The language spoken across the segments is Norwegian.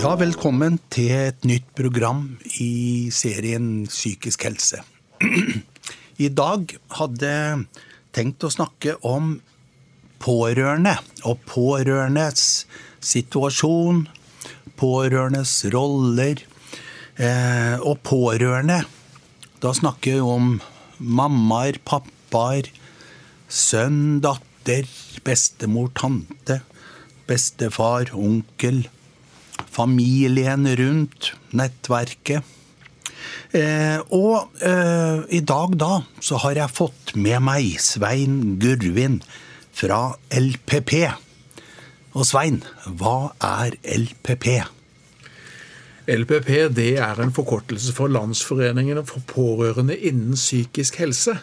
Ja, velkommen til et nytt program i serien Psykisk helse. I dag hadde jeg tenkt å snakke om pårørende og pårørendes situasjon, pårørendes roller. Eh, og pårørende, da snakker vi om mammaer, pappaer, sønn, datter, bestemor, tante, bestefar, onkel familien rundt, nettverket. Eh, og eh, i dag da så har jeg fått med meg Svein Gurvin fra LPP. Og Svein, hva er LPP? LPP det er en forkortelse for Landsforeningen for pårørende innen psykisk helse.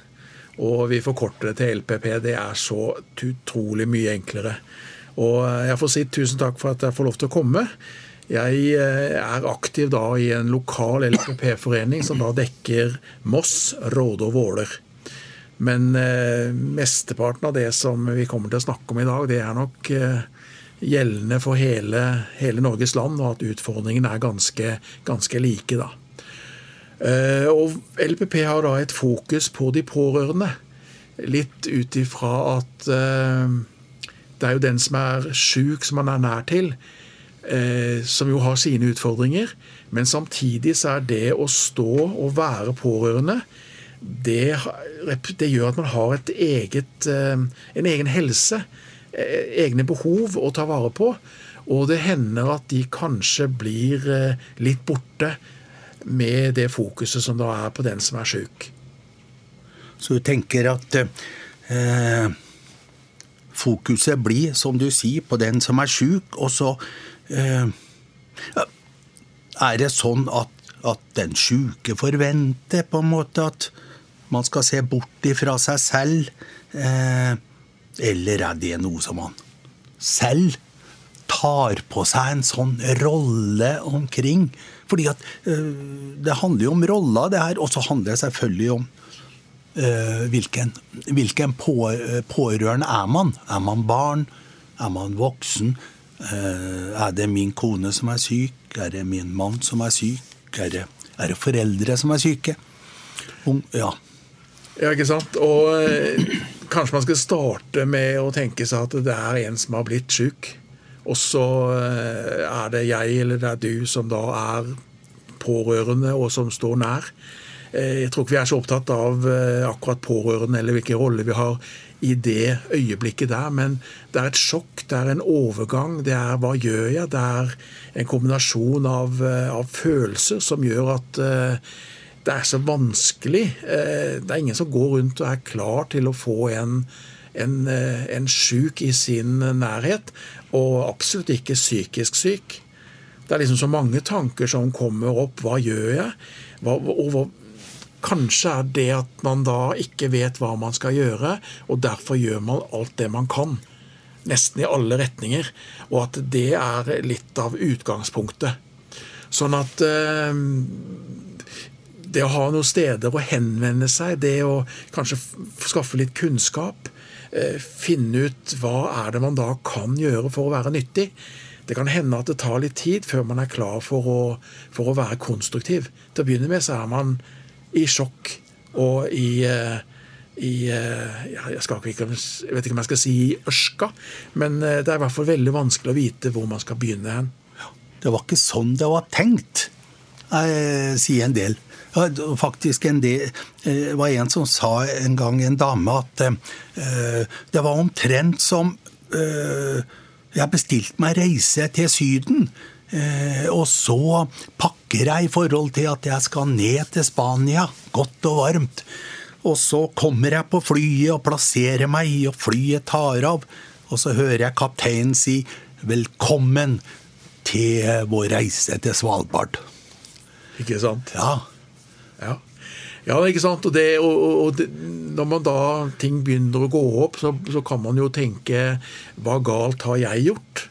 Og vi forkorter det til LPP. Det er så utrolig mye enklere. Og jeg får si tusen takk for at jeg får lov til å komme. Jeg eh, er aktiv da i en lokal LPP-forening som da dekker Moss, Råde og Våler. Men eh, mesteparten av det som vi kommer til å snakke om i dag, det er nok eh, gjeldende for hele, hele, Norges land, og at utfordringene er ganske, ganske like, da. Eh, og LPP har da et fokus på de pårørende. Litt ut ifra at eh, det er jo den som er sjuk, som man er nær til eh, som jo har sine utfordringer. Men samtidig så er det å stå og være pårørende det, det gjør at man har et eget, eh, en egen helse, eh, egne behov å ta vare på. Og det hender at de kanskje blir eh, litt borte med det fokuset som da er på den som er sjuk. Så du tenker at eh, fokuset blir, som du sier, på den som er sjuk, og så er det sånn at, at den sjuke forventer på en måte at man skal se bort ifra seg selv? Eh, eller er det noe som man selv tar på seg en sånn rolle omkring? Fordi at eh, det handler jo om roller, det her. Og så handler det selvfølgelig om hvilken, hvilken på, pårørende er man? Er man barn? Er man voksen? Eh, er det min kone som er syk? Er det min mann som er syk? Er det, er det foreldre som er syke? Ja. Ja, ikke sant. Og eh, kanskje man skal starte med å tenke seg at det er en som har blitt syk. Og så eh, er det jeg eller det er du som da er pårørende og som står nær. Jeg tror ikke vi er så opptatt av akkurat pårørende eller hvilken rolle vi har i det øyeblikket der. Men det er et sjokk, det er en overgang. Det er hva gjør jeg? Det er en kombinasjon av, eh, av følelser som gjør at uh, det er så vanskelig. Uh, det er ingen som går rundt og er klar til å få en, en, en sjuk i sin nærhet, og absolutt ikke psykisk syk. Det er liksom så mange tanker som kommer opp. Hva gjør jeg? Hva, og hva, Kanskje er det at man da ikke vet hva man skal gjøre, og derfor gjør man alt det man kan. Nesten i alle retninger. Og at det er litt av utgangspunktet. Sånn at eh, det å ha noen steder å henvende seg, det å kanskje skaffe litt kunnskap, eh, finne ut hva er det man da kan gjøre for å være nyttig. Det kan hende at det tar litt tid før man er klar for å, for å være konstruktiv. Til å begynne med så er man i sjokk og i, eh, i jeg, skal ikke, jeg, vet ikke om jeg skal si ørska, men eh, det er i hvert fall veldig vanskelig å vite hvor man skal begynne hen. Det var ikke sånn det var tenkt, sier en del. Faktisk en del, var en som sa en gang, en dame, at det var omtrent som Jeg bestilte meg reise til Syden. Eh, og så pakker jeg i forhold til at jeg skal ned til Spania, godt og varmt. Og så kommer jeg på flyet og plasserer meg, og flyet tar av. Og så hører jeg kapteinen si 'velkommen til vår reise til Svalbard'. Ikke sant? Ja. Ja, ja ikke sant. Og, det, og, og det, når man da ting begynner å gå opp, så, så kan man jo tenke 'hva galt har jeg gjort'?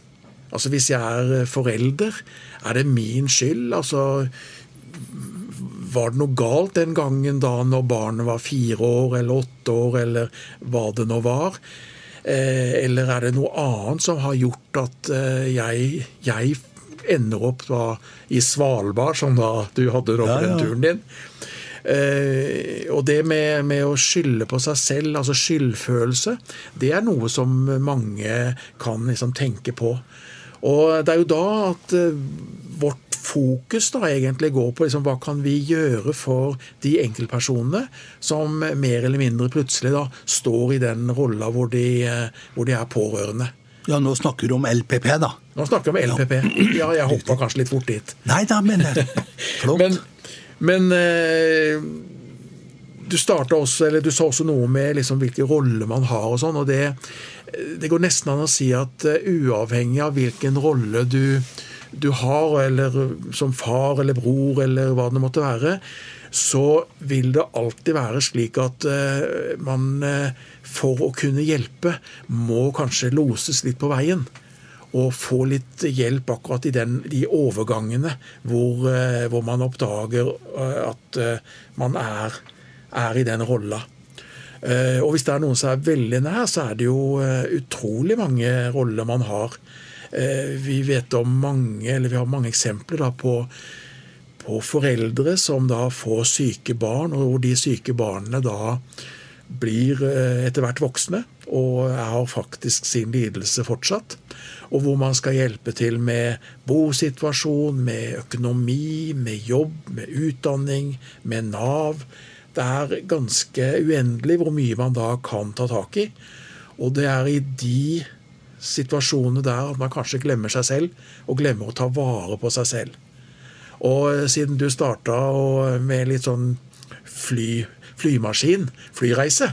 Altså Hvis jeg er eh, forelder, er det min skyld? Altså Var det noe galt den gangen da når barnet var fire år eller åtte år, eller hva det nå var? Eh, eller er det noe annet som har gjort at eh, jeg, jeg ender opp da i Svalbard, som da du hadde da på ja, den turen din. Eh, og det med, med, å skylde på seg selv, altså skyldfølelse, det er noe som mange kan liksom tenke på. Og det er jo da at eh, vårt fokus da egentlig går på liksom, hva kan vi gjøre for de enkeltpersonene som mer eller mindre plutselig da står i den rolla hvor, eh, hvor, de er pårørende. Ja, Nå snakker du om LPP, da. Nå snakker vi om LPP. Ja, jeg hoppa kanskje litt fort dit. Nei da, men flott. men, men eh, du starta også, eller du sa også noe med liksom hvilke roller man har og sånn. og det, det går nesten an å si at uh, uavhengig av hvilken rolle du, du har, eller som far eller bror eller hva det måtte være, så vil det alltid være slik at uh, man uh, for å kunne hjelpe må kanskje loses litt på veien. Og få litt hjelp akkurat i den, de overgangene hvor, hvor man oppdager at man er, er i den rolla. Og hvis det er noen som er veldig nær, så er det jo utrolig mange roller man har. Vi vet om mange, eller vi har mange eksempler da, på på foreldre som da får syke barn, og hvor de syke barna da blir eh, etter hvert voksne og har faktisk sin lidelse fortsatt. Og hvor man skal hjelpe til med bosituasjon, med økonomi, med jobb, med utdanning, med Nav. Det er ganske uendelig hvor mye man da kan ta tak i. Og det er i de situasjonene der at man kanskje glemmer seg selv, og glemmer å ta vare på seg selv. Og siden du starta med litt sånn fly, flymaskin, flyreise,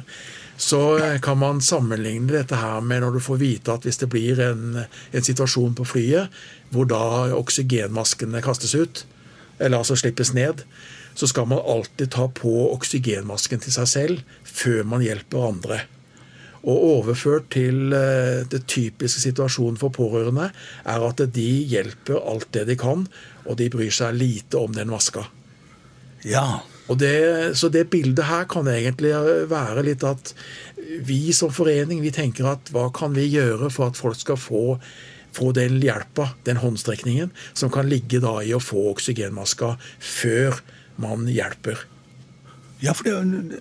så kan man sammenligne dette her med når du får vite at hvis det blir en, en situasjon på flyet hvor da oksygenmaskene kastes ut, eller altså slippes ned, så skal man alltid ta på oksygenmasken til seg selv før man hjelper andre. Og overført til eh, det typiske situasjonen for pårørende er at de hjelper alt det de kan, og de bryr seg lite om den maska. Ja. Det, så det bildet her kan egentlig være litt at vi som forening vi tenker at hva kan vi gjøre for at folk skal få, få den hjelpa, den håndstrekningen, som kan ligge da i å få oksygenmaska før man hjelper. Ja, for det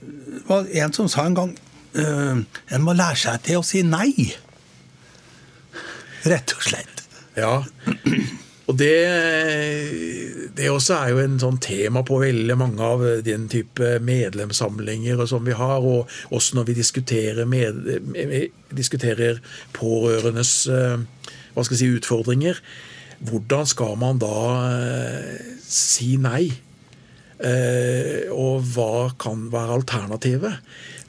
var en som sa en gang uh, en må lære seg til å si nei. Rett og slett. Ja. Og det, det også er jo en sånn tema på veldig mange av den type medlemssamlinger som vi har, og også når vi diskuterer, med, diskuterer pårørendes eh, hva skal jeg si, utfordringer. Hvordan skal man da eh, si nei? Og hva kan være alternativet?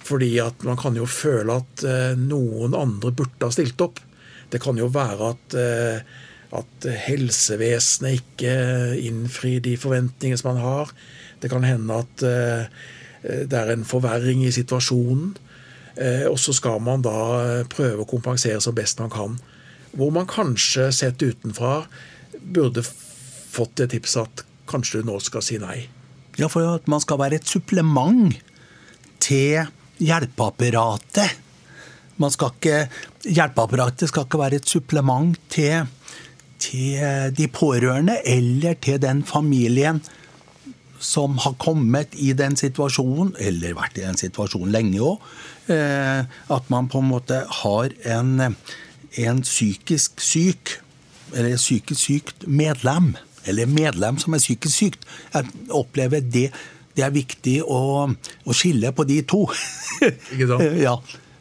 Fordi at man kan jo føle at eh, noen andre burde ha stilt opp. Det kan jo være at, eh, at helsevesenet ikke innfrir de forventningene som man har. Det kan hende at eh, det er en forverring i situasjonen. Og så skal man da prøve å kompensere så best man kan. Hvor man kanskje sett utenfra burde fått det tipset at kanskje du nå skal si nei. Ja, for at man skal være et supplement til hjelpeapparatet. Skal ikke, hjelpeapparatet skal ikke være et supplement til, til de pårørende eller til den familien som har kommet i den situasjonen, eller vært i den situasjonen lenge òg, eh, at man på en måte har en, en psykisk syk, eller psykisk sykt medlem, eller medlem som er psykisk sykt. Jeg opplever det det er viktig å, å skille på de to. Ikke sant? ja.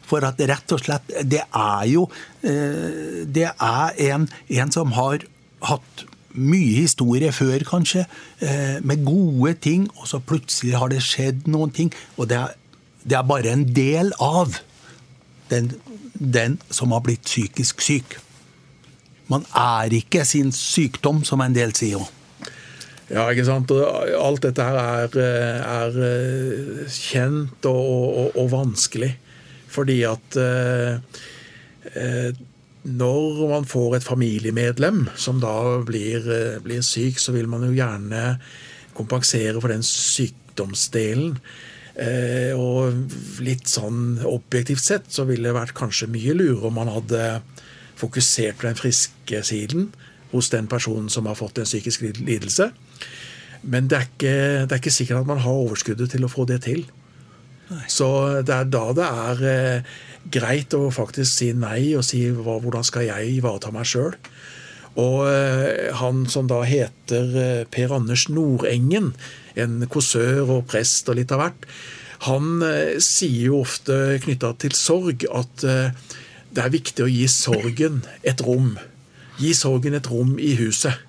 For at rett og slett Det er jo eh, Det er en, en som har hatt mye historie før, kanskje, eh, med gode ting, og så plutselig har det skjedd noen ting. Og det er, det er bare en del av den, den som har blitt psykisk syk. Man er ikke sin sykdom, som en del sier. Ja, ikke sant. Og alt dette her er, er eh, kjent og, og, og, vanskelig. Fordi at eh, eh, når man får et familiemedlem som da blir, eh, blir, syk, så vil man jo gjerne kompensere for den sykdomsdelen. Eh, og litt sånn objektivt sett så ville det vært kanskje mye lurere om man hadde fokusert på den friske siden hos den personen som har fått en psykisk lidelse. Men det er, ikke, det er ikke sikkert at man har overskuddet til å få det til. Nei. Så det er da det er eh, greit å faktisk si nei og si hva, hvordan skal jeg ivareta meg sjøl. Og eh, han som da heter eh, Per Anders Nordengen, en kåsør og prest og litt av hvert, han eh, sier jo ofte knytta til sorg at eh, det er viktig å gi sorgen et rom. Gi sorgen et rom i huset.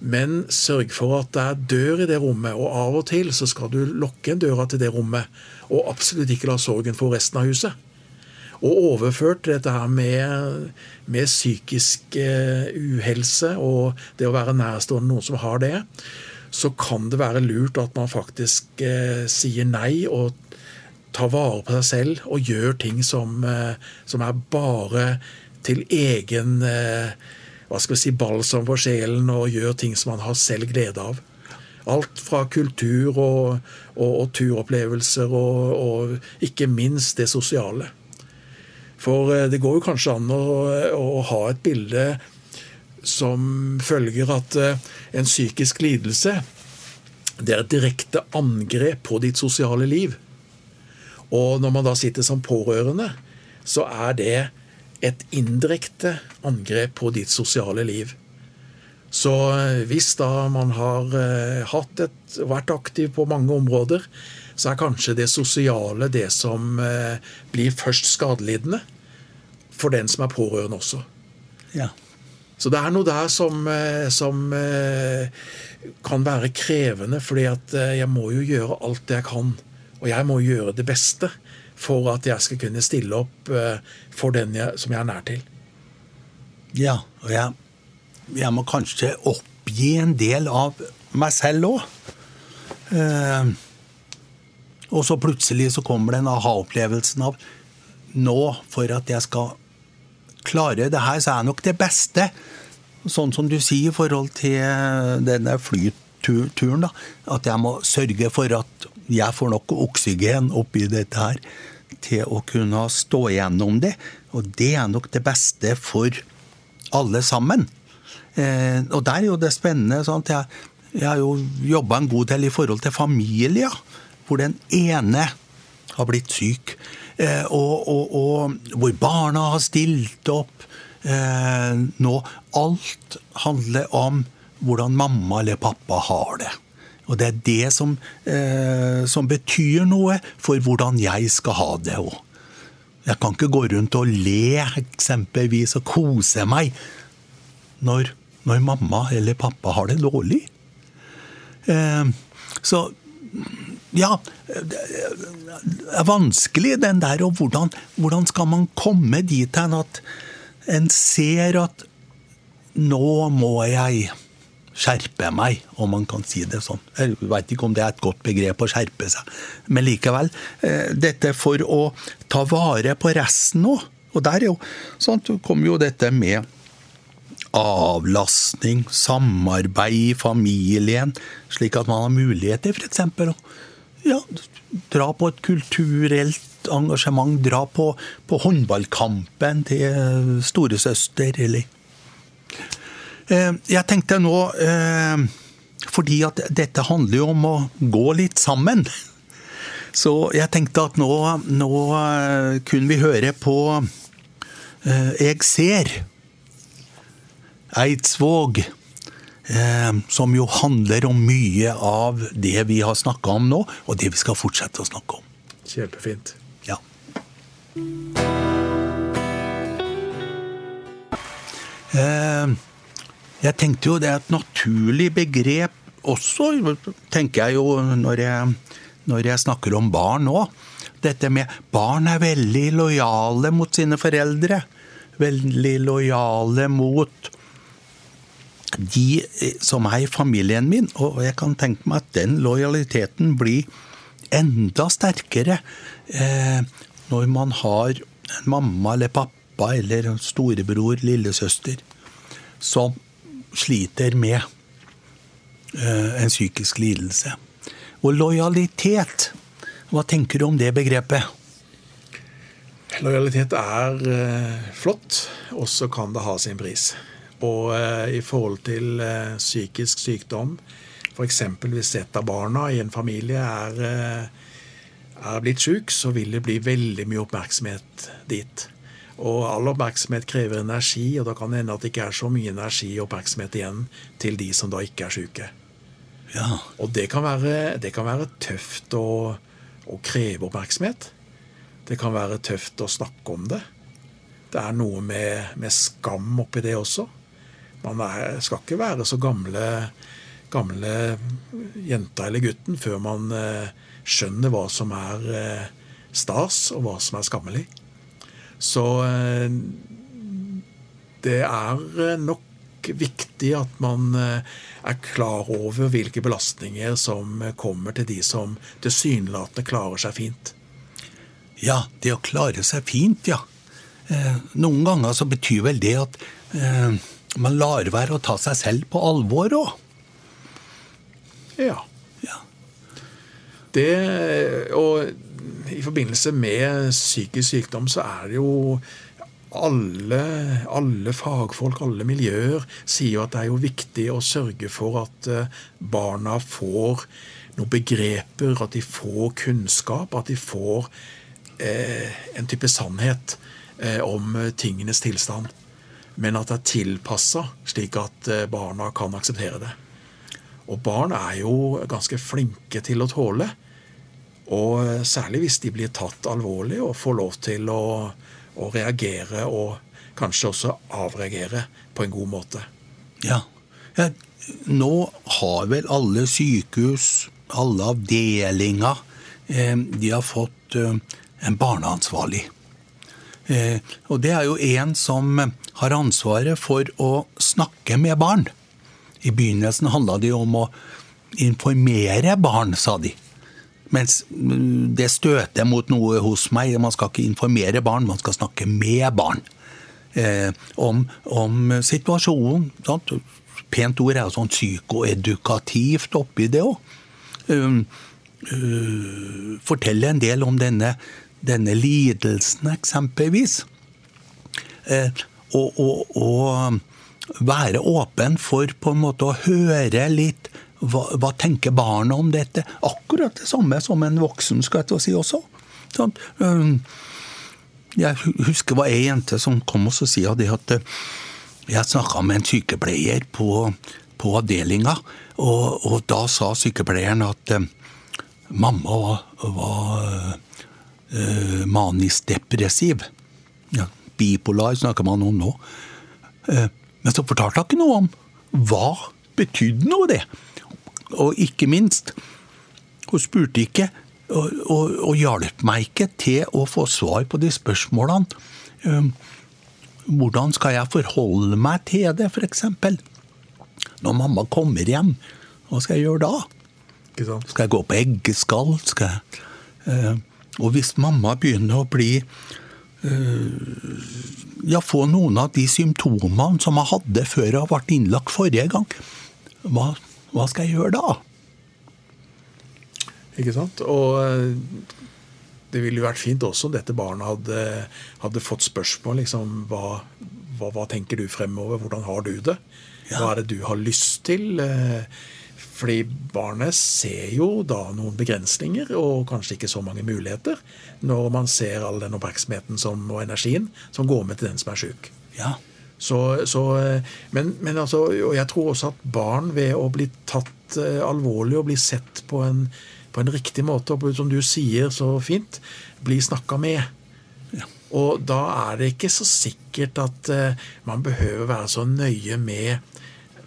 Men sørg for at det er dør i det rommet, og av og til så skal du lokke en døra til det rommet, og absolutt ikke la sorgen få resten av huset. Og overført dette her med, med psykisk uh, uhelse og det å være nærstående noen som har det, så kan det være lurt at man faktisk eh, sier nei og tar vare på seg selv og gjør ting som, uh, som er bare til egen hva skal vi si, balsam for sjelen og gjør ting som man har selv glede av. Alt fra kultur og, og, og turopplevelser og, og, ikke minst det sosiale. For eh, det går jo kanskje an å, å ha et bilde som følger at eh, en psykisk lidelse det er et direkte angrep på ditt sosiale liv. Og når man da sitter som pårørende, så er det et indirekte angrep på ditt sosiale liv. Så eh, hvis da man har hatt et, vært aktiv på mange områder, så er kanskje det sosiale det som eh, blir først skadelidende for den som er pårørende også. Ja. Så det er noe der som, eh, som eh, kan være krevende, fordi at jeg må jo gjøre alt det jeg kan. Og jeg må gjøre det beste for at jeg skal kunne stille opp for den jeg, som jeg er nær til. Ja, og jeg, jeg må kanskje oppgi en del av meg selv òg. Eh, og så plutselig så kommer den aha-opplevelsen av nå, for at jeg skal klare det her, så er nok det beste, sånn som du sier i forhold til denne flyturen, da, at jeg må sørge for at jeg får nok oksygen oppi dette her til å kunne stå igjennom det. Og det er nok det beste for alle sammen. Eh, og der er jo det spennende. Sant? jeg, jeg har jo jobba en god del i forhold til familier hvor den ene har blitt syk, eh, og, og, og hvor barna har stilt opp eh, nå. Alt handler om hvordan mamma eller pappa har det. Og det er det som, eh, som betyr noe for hvordan jeg skal ha det òg. Jeg kan ikke gå rundt og le eksempelvis og kose meg når, når mamma eller pappa har det dårlig. Eh, så ja, det er vanskelig, den der. Og hvordan, hvordan skal man komme dit hen at en ser at nå må jeg skjerpe meg, om man kan si det sånn. Jeg vet ikke om det er et godt begrep å skjerpe seg, men likevel. Eh, dette for å ta vare på resten òg. Og der er jo sånn, kommer jo dette med avlastning, samarbeid i familien, slik at man har muligheter f.eks. å ja, dra på et kulturelt engasjement, dra på, på håndballkampen til storesøster, eller Jeg tenkte nå, eh, fordi at dette handler jo om å gå litt sammen, så jeg tenkte at nå, nå eh, kunne vi høre på Jeg ser Eidsvåg, eh, som jo handler om mye av det vi har snakka om nå, og det vi skal fortsette å snakke om. Kjempefint. Ja. Eh, jeg tenkte jo det er et naturlig begrep også, tenker jeg jo når jeg, når jeg snakker om barn nå. Dette med barn er veldig lojale mot sine foreldre. Veldig lojale mot de eh, som er i familien min, og jeg kan tenke meg at den lojaliteten blir enda sterkere eh, når man har en mamma eller pappa eller storebror, lillesøster, som sliter med eh, en psykisk lidelse. Og lojalitet, hva tenker du om det begrepet? Lojalitet er eh, flott, og så kan det ha sin pris. Og eh, i forhold til psykisk sykdom, f.eks. hvis et av barna i en familie er, er blitt syk, så vil det bli veldig mye oppmerksomhet dit. Og all oppmerksomhet krever energi, og da kan det hende at det ikke er så mye energi og oppmerksomhet igjen til de som da ikke er syke. Ja. Og det kan være, det kan være tøft å, å, kreve oppmerksomhet. Det kan være tøft å snakke om det. Det er noe med, med skam oppi det også. Man er, skal ikke være så gamle, gamle jenta eller gutten før man eh, skjønner hva som er eh, stas, og hva som er skammelig. Så eh, det er eh, nok viktig at man eh, er klar over hvilke belastninger som kommer til de som tilsynelatende klarer seg fint. Ja, det å klare seg fint, ja. Noen ganger så betyr vel det at man lar være å ta seg selv på alvor òg. Ja. ja. Det Og i forbindelse med psykisk sykdom så er det jo alle, alle, fagfolk, alle miljøer, sier jo at det er jo viktig å sørge for at eh, barna får noen begreper, at de får kunnskap, at de får eh, en type sannhet eh, om tingenes tilstand. Men at det er tilpassa, slik at eh, barna kan akseptere det. Og barn er jo ganske flinke til å tåle og særlig hvis de blir tatt alvorlig og får lov til å, å reagere og kanskje også avreagere på en god måte. Ja. ja. Nå har vel alle sykehus, alle avdelinger, eh, de har fått eh, en barneansvarlig. Eh, og det er jo en som har ansvaret for å snakke med barn. I begynnelsen handla det om å informere barn, sa de. Mens mm, det støter mot noe hos meg. Man skal ikke informere barn, man skal snakke med barn. Eh, om, om, situasjonen. Sant? Pent ord er jo sånn psykoedukativt oppi det òg. Um, uh, fortelle en del om denne, denne lidelsen, eksempelvis. Eh, og, og, og være åpen for på en måte å høre litt hva, hva, tenker barna om dette? Akkurat det samme som en voksen skal jeg si også. Sånn, jeg husker det var ei jente som kom og sa at øh, jeg snakka med en sykepleier på, på avdelinga, og, og, da sa sykepleieren at uh, mamma var, var uh, manisk depressiv. Ja, bipolar snakker man om nå. Men så fortalte hun ikke noe om hva betydde noe det. Og ikke minst, hun spurte ikke og, og, og hjalp meg ikke til å få svar på de spørsmålene. Um, hvordan skal jeg forholde meg til det, f.eks.? Når mamma kommer hjem, hva skal jeg gjøre da? Skal jeg gå på eggeskall? Skal jeg, Eh, og hvis mamma begynner å bli eh, Ja, få noen av de symptomene som jeg hadde før jeg ble innlagt forrige gang, hva hva skal jeg gjøre da? Ikke sant? Og eh, det ville jo vært fint også om dette barnet hadde, hadde fått spørsmål. liksom, hva, hva, hva, tenker du fremover? Hvordan har du det? Hva er det du har lyst til? Eh, fordi barnet ser jo da noen begrensninger og kanskje ikke så mange muligheter når man ser all den oppmerksomheten som, og energien som går med til den som er sjuk. Ja. Så, så, eh, men, men altså, og jeg tror også at barn ved å bli tatt uh, alvorlig og bli sett på en, på en, riktig måte, og som du sier så fint, blir snakka med. Ja. Og da er det ikke så sikkert at uh, man behøver være så nøye med,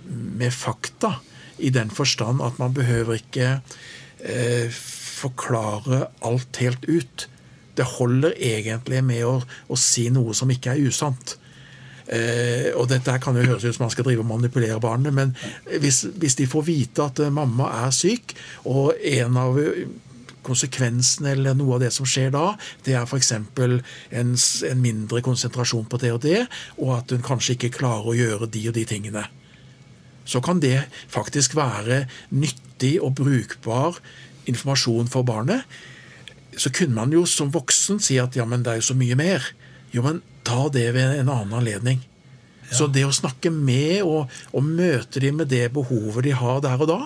med, fakta. I den forstand at man behøver ikke uh, forklare alt helt ut. Det holder egentlig med å, å si noe som ikke er usant. Eh, og dette kan jo høres ut som man skal drive og manipulere barnet, men hvis, hvis de får vite at eh, mamma er syk, og en av eh, konsekvensene eller noe av det som skjer da, det er f.eks. En, en mindre konsentrasjon på det og det, og at hun kanskje ikke klarer å gjøre de og de tingene. Så kan det faktisk være nyttig og brukbar informasjon for barnet. Så kunne man jo som voksen si at ja, men det er jo så mye mer. Jo, men ta det ved en annen anledning. Så det å snakke med og, og møte dem med det behovet de har der og da,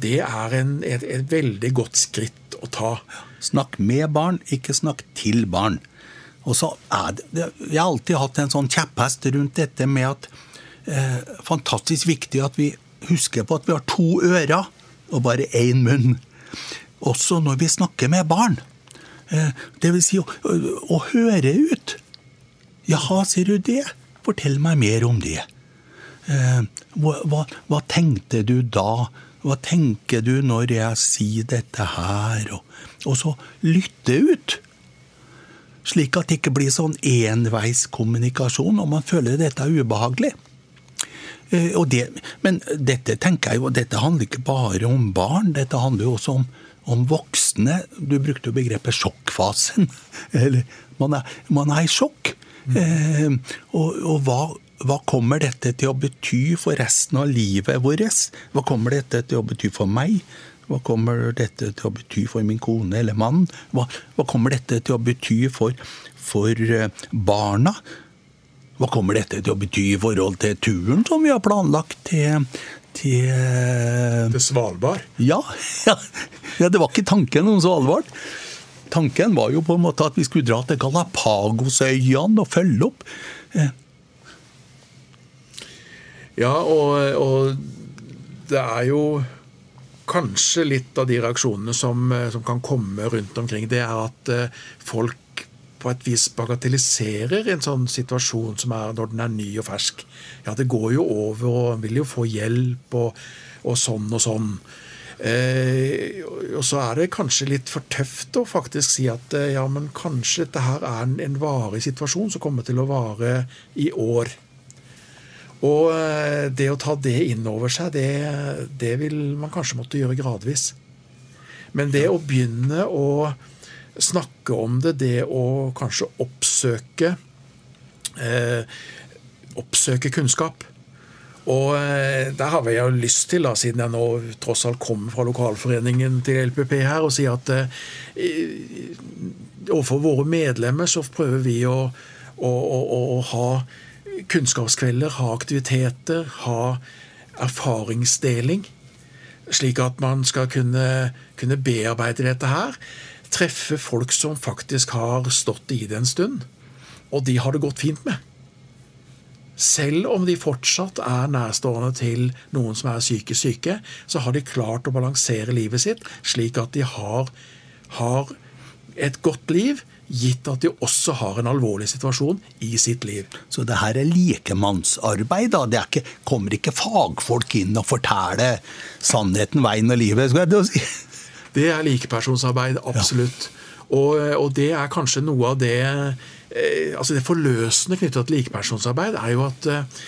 det er en, et, et, veldig godt skritt å ta. Snakk med barn, ikke snakk til barn. Og så er det, Jeg har alltid hatt en sånn kjepphest rundt dette med at eh, Fantastisk viktig at vi husker på at vi har to ører og bare én munn. Også når vi snakker med barn. Eh, det vil si å, å, høre ut. Jaha, sier du det? Fortell meg mer om det. Eh, hva, hva, hva tenkte du da? Hva tenker du når jeg sier dette her? Og, og så lytte ut. Slik at det ikke blir sånn enveiskommunikasjon, og man føler dette er ubehagelig. Eh, det, men dette tenker jeg jo, dette handler ikke bare om barn, dette handler jo også om, om voksne. Du brukte jo begrepet sjokkfasen. Eller man er, man er i sjokk. Mm. Eh, og, og hva hva kommer dette til å bety for resten av livet vårt? Hva kommer dette til å bety for meg? Hva kommer dette til å bety for min kone eller mann? Hva, hva kommer dette til å bety for, for, eh, barna? Hva kommer dette til å bety i forhold til turen som vi har planlagt til til, eh, til Svalbard? Ja, ja, det var ikke tanken om Svalbard. Tanken var jo på en måte at vi skulle dra til Galapagosøyene og følge opp. Ja, og, og, det er jo kanskje litt av de reaksjonene som, som, kan komme rundt omkring, det er at eh, folk på et vis bagatelliserer en sånn situasjon som er når den er ny og fersk. Ja, det går jo over, og en vil jo få hjelp, og, og sånn og sånn. Eh, og så er det kanskje litt for tøft å faktisk si at eh, ja, men kanskje dette her er en, en varig situasjon som kommer til å vare i år. Og eh, det å ta det inn over seg, det, det, vil man kanskje måtte gjøre gradvis. Men det å begynne å snakke om det, det å kanskje oppsøke eh, Oppsøke kunnskap. Og eh, der har jeg jo lyst til, da, siden jeg nå tross alt kommer fra lokalforeningen til LPP her, å si at eh, overfor våre medlemmer så prøver vi å, å, å, å ha kunnskapskvelder, ha aktiviteter, ha erfaringsdeling. Slik at man skal kunne, kunne, bearbeide dette her. Treffe folk som faktisk har stått i det en stund. Og de har det gått fint med. Selv om de fortsatt er nærstående til noen som er psykisk syke, så har de klart å balansere livet sitt slik at de har, har et godt liv gitt at de også har en alvorlig situasjon i sitt liv. Så det her er likemannsarbeid? da? Det ikke, kommer ikke fagfolk inn og forteller sannheten, veien og livet? skal jeg si? Det er likepersonsarbeid, absolutt. Og, og, det er kanskje noe av det eh, altså Det forløsende knyttet til likepersonsarbeid er jo at eh,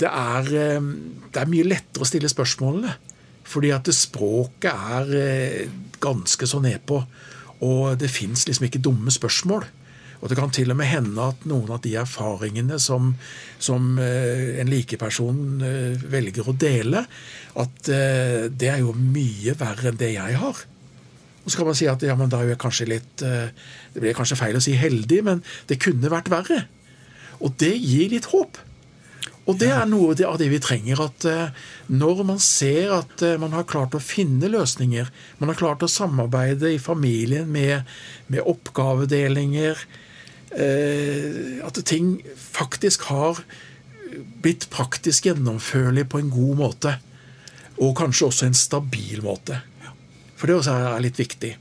det er, eh, det er mye lettere å stille spørsmålene. Fordi at språket er ganske så nedpå. Og det fins liksom ikke dumme spørsmål. Og det kan til og med hende at noen av de erfaringene som, som eh, en likeperson eh, velger å dele, at eh, det er jo mye verre enn det jeg har. Og så kan man si at ja, men da er jeg kanskje litt Det blir kanskje feil å si heldig, men det kunne vært verre. Og det gir litt håp. Og det er noe av det vi trenger. At når man ser at man har klart å finne løsninger, man har klart å samarbeide i familien med, med oppgavedelinger, at ting faktisk har blitt praktisk gjennomførlig på en god måte. Og kanskje også en stabil måte. For det også er litt viktig.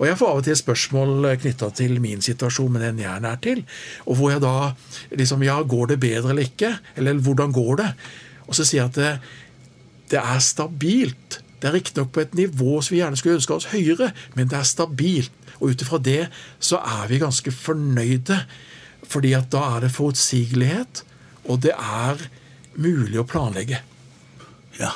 Og jeg får av og til spørsmål knytta til min situasjon med den jeg er nær til. Og hvor jeg da liksom Ja, går det bedre eller ikke? Eller hvordan går det? Og så sier jeg at det, det er stabilt. Det er riktignok på et nivå som vi gjerne skulle ønske oss høyere, men det er stabilt. Og ut ifra det så er vi ganske fornøyde. Fordi at da er det forutsigelighet, og det er mulig å planlegge. Ja.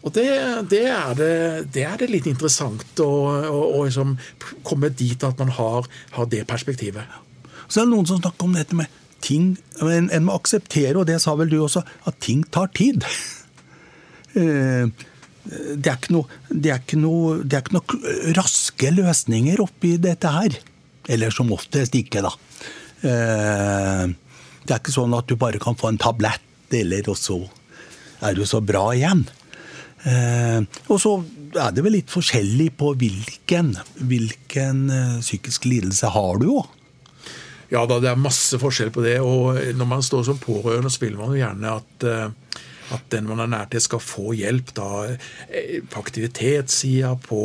Og det, det, er det, det, er det, litt interessant å, å, å liksom komme dit at man har, har, det perspektivet. Så er det noen som snakker om dette med ting En, en må akseptere, og det sa vel du også, at ting tar tid. Det er ikke noe, det er ikke noe, det er ikke noe raske løsninger oppi dette her. Eller som oftest ikke, da. Eh, Det er ikke sånn at du bare kan få en tablett, eller og så er du så bra igjen. Eh, og så er det vel litt forskjellig på hvilken, hvilken eh, psykisk lidelse har du òg. Ja da, det er masse forskjell på det. Og når man står som pårørende, så vil man jo gjerne at, at den man er nær til, skal få hjelp da, eh, på aktivitetssida, på,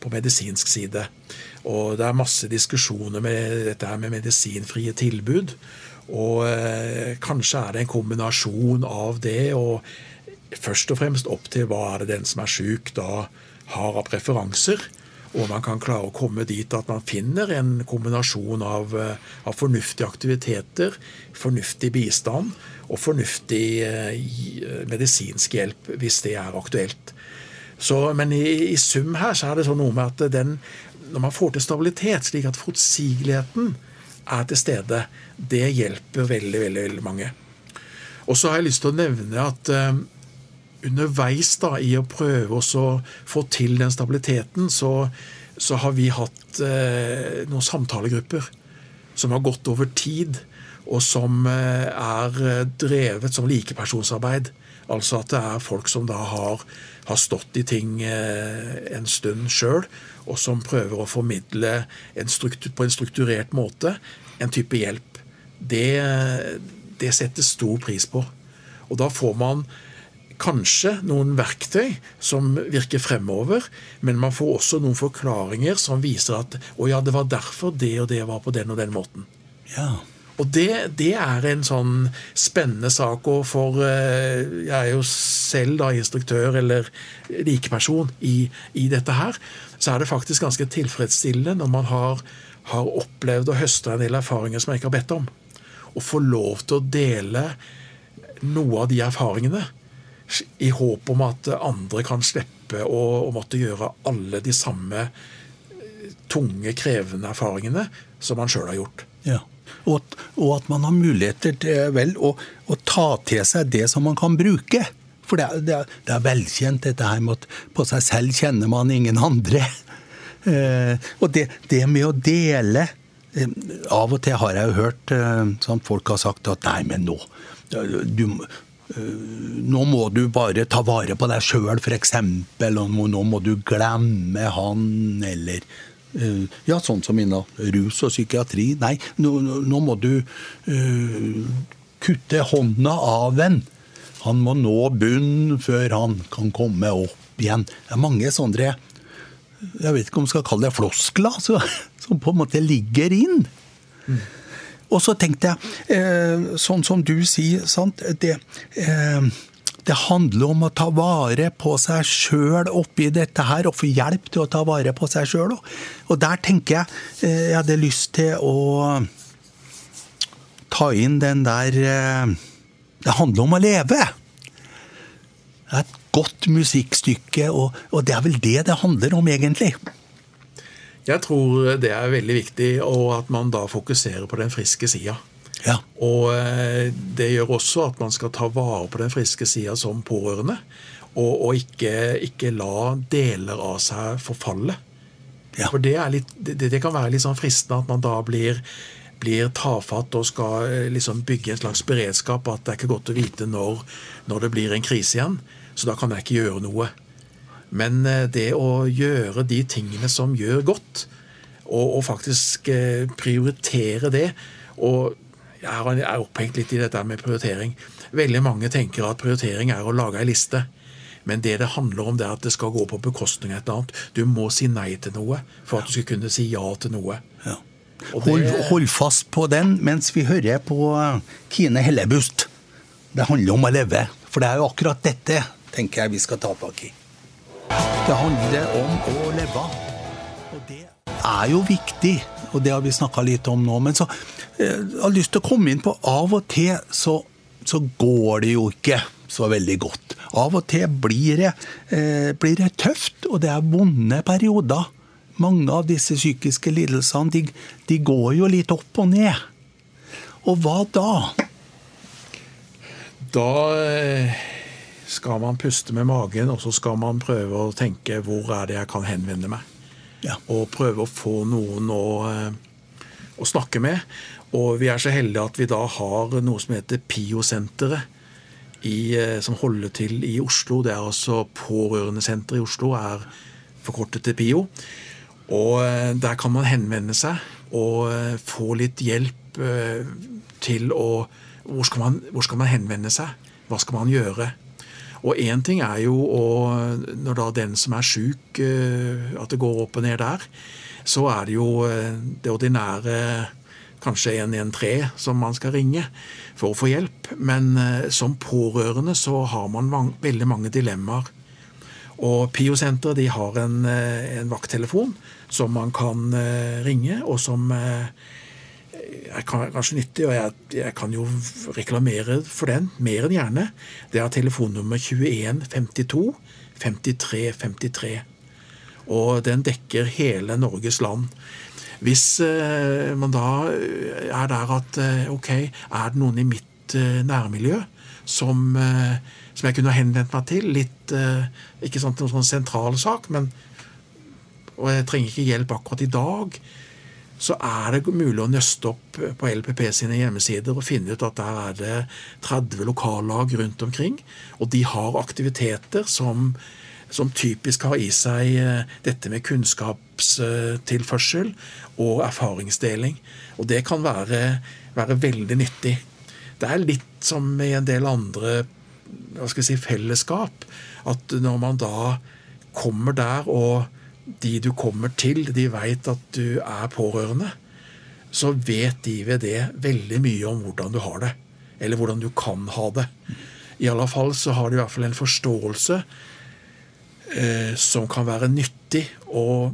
på medisinsk side. Og det er masse diskusjoner med dette her med medisinfrie tilbud. Og eh, kanskje er det en kombinasjon av det og først og fremst opp til hva er det den som er da har av preferanser. Og man kan klare å komme dit at man finner en kombinasjon av, eh, av fornuftige aktiviteter, fornuftig bistand og fornuftig eh, medisinsk hjelp, hvis det er aktuelt. Så, men i, i, sum her så er det sånn noe med at den, når man får til stabilitet, slik at forutsigeligheten er til stede, det hjelper veldig, veldig, veldig mange. Og så har jeg lyst til å nevne at uh, underveis da, i å prøve å få til den stabiliteten, så, så har vi hatt eh, noen samtalegrupper som har gått over tid, og som eh, er drevet som likepersonsarbeid. Altså at det er folk som da har, har stått i ting en stund sjøl, og som prøver å formidle en struktur, på en strukturert måte en type hjelp. Det, det settes stor pris på. Og da får man kanskje noen verktøy som virker fremover, men man får også noen forklaringer som viser at å ja, det var derfor det og det var på den og den måten. Ja. Og det, det, er en sånn spennende sak. Og for eh, Jeg er jo selv da instruktør eller likeperson i, i dette her. Så er det faktisk ganske tilfredsstillende når man har, har opplevd og høsta en del erfaringer som jeg ikke har bedt om. Å få lov til å dele noe av de erfaringene i håp om at andre kan slippe å, å måtte gjøre alle de samme eh, tunge, krevende erfaringene som man sjøl har gjort. Ja. Og, og, at man har muligheter til vel, å, å, ta til seg det som man kan bruke. For det er, det er, det er velkjent dette her med at på seg selv kjenner man ingen andre. Eh, og det, det, med å dele eh, Av og til har jeg jo hørt eh, sånn folk har sagt at nei, men nå du, nå må du bare ta vare på deg sjøl, f.eks. Og nå må du glemme han, eller Ja, sånn som innen rus og psykiatri. Nei, nå, nå må du uh, kutte hånda av en. Han må nå bunn før han kan komme opp igjen. Det er mange sånne Jeg vet ikke om man skal kalle det floskler, så, som på en måte ligger inn. Mm. Og så tenkte jeg, eh, sånn som du sier, sant, det, eh, det handler om å ta vare på seg sjøl oppi dette her, og få hjelp til å ta vare på seg sjøl. Og der tenker jeg eh, jeg hadde lyst til å ta inn den der Det handler om å leve. Det er et godt musikkstykke, og, og det er vel det det handler om, egentlig. Jeg tror det er veldig viktig, og at man da fokuserer på den friske sida. Ja. Og eh, det gjør også at man skal ta vare på den friske sida som pårørende. Og, og ikke, ikke, la deler av seg forfalle. Ja. For det, litt, det, det, kan være litt sånn fristende at man da blir, blir tafatt og skal eh, liksom bygge en slags beredskap. At det er ikke godt å vite når, når det blir en krise igjen. Så da kan jeg ikke gjøre noe. Men eh, det å gjøre de tingene som gjør godt, og, og faktisk eh, prioritere det og Jeg er opphengt litt i dette med prioritering. Veldig mange tenker at prioritering er å lage ei liste. Men det det handler om, det er at det skal gå på bekostning av et eller annet. Du må si nei til noe for at du skal kunne si ja til noe. Ja. Hold, hold, fast på den mens vi hører på eh, Kine Hellebust. Det handler om å leve. For det er jo akkurat dette tenker jeg vi skal ta tak i. Det handler om å leve. Og det er jo viktig, og det har vi snakka litt om nå. Men så eh, jeg har lyst til å komme inn på av og til så, så går det jo ikke så veldig godt. Av og til blir det, eh, blir det tøft, og det er vonde perioder. Mange av disse psykiske lidelsene de, de går jo litt opp og ned. Og hva da? Da eh skal man puste med magen, og så skal man prøve å tenke hvor er det jeg kan henvende meg. Ja. Og prøve å få noen å, eh, å snakke med. Og vi er så heldige at vi da har noe som heter PIO-senteret. Som holder til i Oslo. Det er altså Pårørendesenteret i Oslo, er forkortet til PIO. Og der kan man henvende seg og få litt hjelp til å hvor skal, man, hvor skal man henvende seg? Hva skal man gjøre? Og én ting er jo å, når da den som er sjuk, eh, at det går opp og ned der, så er det jo eh, det ordinære kanskje 113 som man skal ringe for å få hjelp. Men eh, som pårørende så har man mange, veldig mange dilemmaer. Og PIO-senteret de har en, en vakttelefon som man kan ringe, og som er kanskje nyttig, og jeg, jeg, kan jo reklamere for den mer enn gjerne. Det er telefonnummer 2152 53 53. Og den dekker hele Norges land. Hvis eh, man da er der at eh, ok, er det noen i mitt eh, nærmiljø som, eh, som, jeg kunne henvendt meg til, litt eh, Ikke sånn noen sånn sentral sak, men og jeg trenger ikke hjelp akkurat i dag så er det mulig å nøste opp på LPP sine hjemmesider og finne ut at der er det 30 lokallag rundt omkring. Og de har aktiviteter som, som typisk har i seg eh, dette med kunnskapstilførsel og erfaringsdeling. Og det kan være, være veldig nyttig. Det er litt som i en del andre si, fellesskap. At når man da kommer der og de du kommer til, de veit at du er pårørende, så vet de ved det veldig mye om hvordan du har det. Eller hvordan du kan ha det. I alle fall så har de i hvert fall en forståelse eh, som kan være nyttig å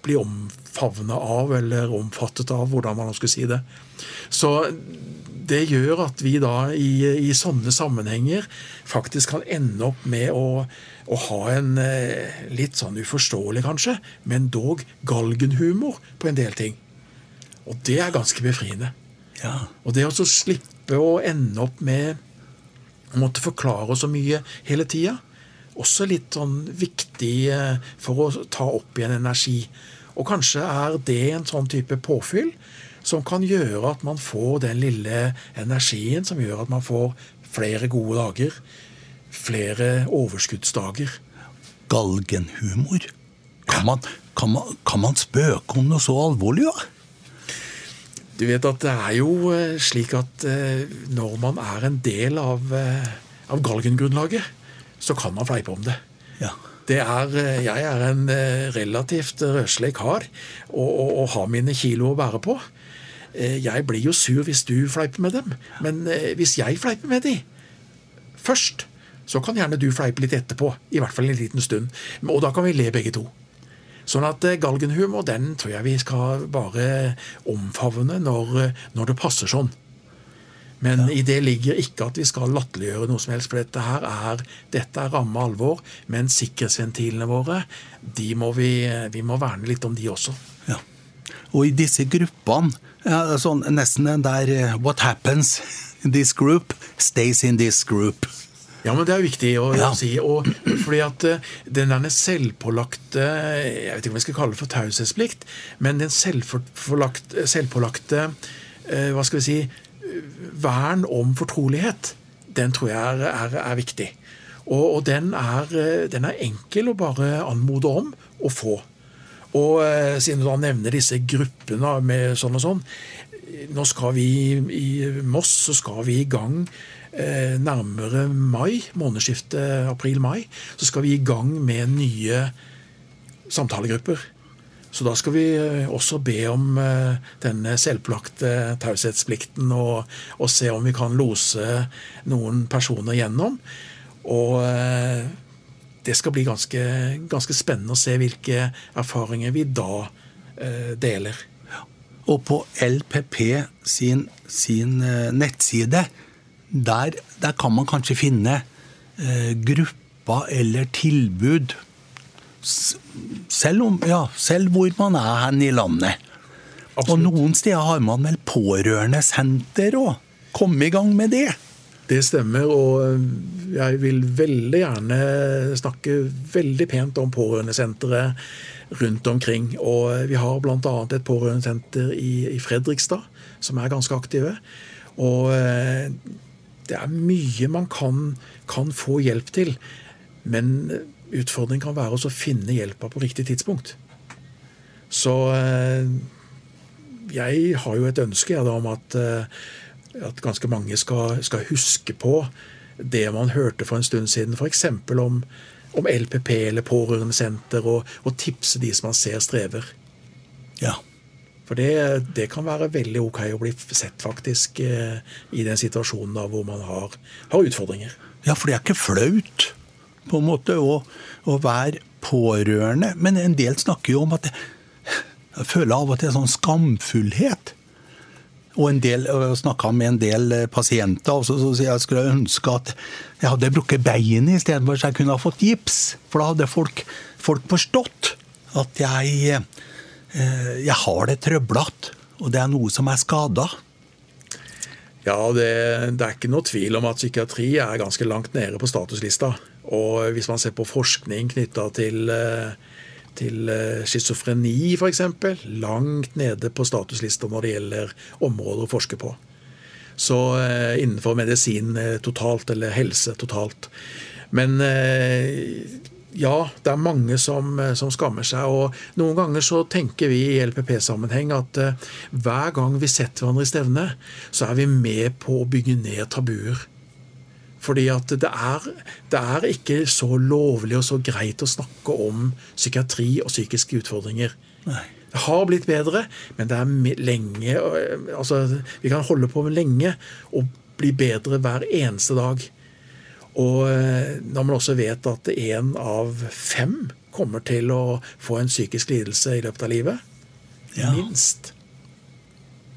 bli omfavna av, eller omfattet av, hvordan man skal si det. Så det gjør at vi da i, i sånne sammenhenger faktisk kan ende opp med å, å ha en eh, litt sånn uforståelig, kanskje, men dog galgenhumor på en del ting. Og det er ganske befriende. Ja. Og det å slippe å ende opp med å måtte forklare så mye hele tida, også litt sånn viktig eh, for å ta opp igjen energi. Og kanskje er det en sånn type påfyll som kan gjøre at man får den lille energien som gjør at man får flere gode dager. Flere overskuddsdager. Galgenhumor. Kan man, kan man, kan man spøke om noe så alvorlig, da? Du vet at det er jo eh, slik at eh, når man er en del av, eh, av galgengrunnlaget, så kan man fleipe om det. Ja. Det er, jeg er en relativt røslig kar og, og, og har mine kilo å bære på. Eh, jeg blir jo sur hvis du fleiper med dem, men eh, hvis jeg fleiper med dem først, så kan gjerne du fleipe litt etterpå. I hvert fall en liten stund. Og da kan vi le begge to. Sånn at eh, galgenhumor den tror jeg vi skal bare omfavne når, når det passer sånn. Men ja. i det ligger ikke at vi skal latterliggjøre noe som helst, for dette her er, dette er ramme alvor. Men sikkerhetsventilene våre, de må vi, vi må verne litt om de også. Ja. Og i disse gruppene sånn, Nesten den der eh, What happens in this group stays in this group. Ja, men det er viktig å ja. si. Og fordi at eh, den der selvpålagte Jeg vet ikke om jeg skal kalle det for taushetsplikt, men den selvpålagte eh, Hva skal vi si Vern om fortrolighet, den tror jeg er, er, er viktig. Og, og den, er, den, er, enkel å bare anmode om å få. Og eh, siden du da nevner disse gruppene med sånn og sånn Nå skal vi i Moss så skal vi i gang eh, nærmere mai, månedsskiftet april-mai, så skal vi i gang med nye samtalegrupper. Så da skal vi eh, også be om denne selvpålagte taushetsplikten, og, og, se om vi kan lose noen personer gjennom. Og det skal bli ganske, ganske, spennende å se hvilke erfaringer vi da eh, deler. Og på LPP sin, sin eh, nettside, der, der, kan man kanskje finne eh, grupper eller tilbud. Selv, om, ja, selv hvor man er hen i landet. Absolutt. Og noen steder har man vel pårørendesenter òg. Kom i gang med det. Det stemmer, og eh, jeg vil veldig gjerne snakke veldig pent om Pårørendesenteret rundt omkring. Og vi har bl.a. et pårørendesenter i, Fredrikstad som er ganske aktive. Og det er mye man kan, kan få hjelp til. Men utfordringen kan være å finne hjelpa på riktig tidspunkt. Så jeg har jo et ønske ja, om at, at, ganske mange skal, skal huske på det man hørte for en stund siden, f.eks. om om LPP eller pårørendesenter, og, og tipse de som man ser strever. Ja. For det, det, kan være veldig ok å bli sett, faktisk, eh, i den situasjonen da, hvor man har, har, utfordringer. Ja, for det er ikke flaut, på en måte, å, å være pårørende. Men en del snakker jo om at det, Jeg føler av og til sånn skamfullhet. Og del, snakka med en del eh, pasienter og så, så jeg skulle ønske at jeg hadde brukket beinet istedenfor så jeg kunne ha fått gips. For da hadde folk, folk forstått at jeg, eh, jeg har det trøblete, og det er noe som er skada. Ja, det, det, er ikke noe tvil om at psykiatri er ganske langt nede på statuslista. Og hvis man ser på forskning knytta til eh, til eh, schizofreni f.eks. Langt nede på statuslista når det gjelder områder å forske på. Så eh, innenfor medisin eh, totalt, eller helse totalt. Men ja, det er mange som, som, skammer seg. Og noen ganger så tenker vi i LPP-sammenheng at hver gang vi setter hverandre i stevne, så er vi med på å bygge ned tabuer. Fordi at det er, det er, ikke så lovlig og så greit å snakke om psykiatri og psykiske utfordringer. Nei. Det har blitt bedre, men det er lenge altså, Vi kan holde på med lenge og bli bedre hver eneste dag. Og når man også vet at én av fem kommer til å få en psykisk lidelse i løpet av livet, ja. minst,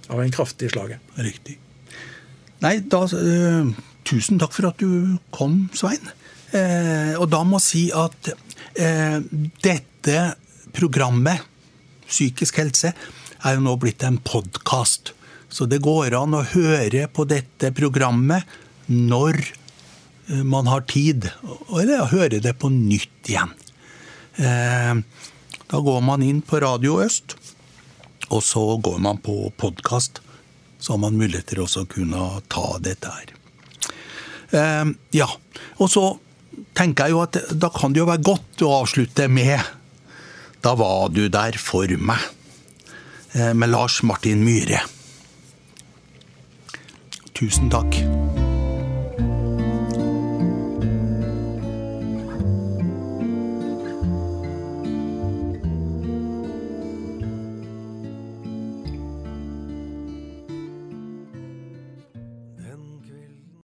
av en kraftig slage. Riktig. Nei, da øh Tusen takk for at du kom, Svein. Eh, og da må jeg si at eh, dette programmet, Psykisk helse, er jo nå blitt en podkast. Så det går an å høre på dette programmet når eh, man har tid. Eller høre det på nytt igjen. Eh, da går man inn på Radio Øst, og så går man på podkast. Så har man mulighet til å kunne ta dette her. Eh, ja. Og så tenker jeg jo at da kan det jo være godt å avslutte med Da var du der for meg, eh, med Lars Martin Myhre. Tusen takk.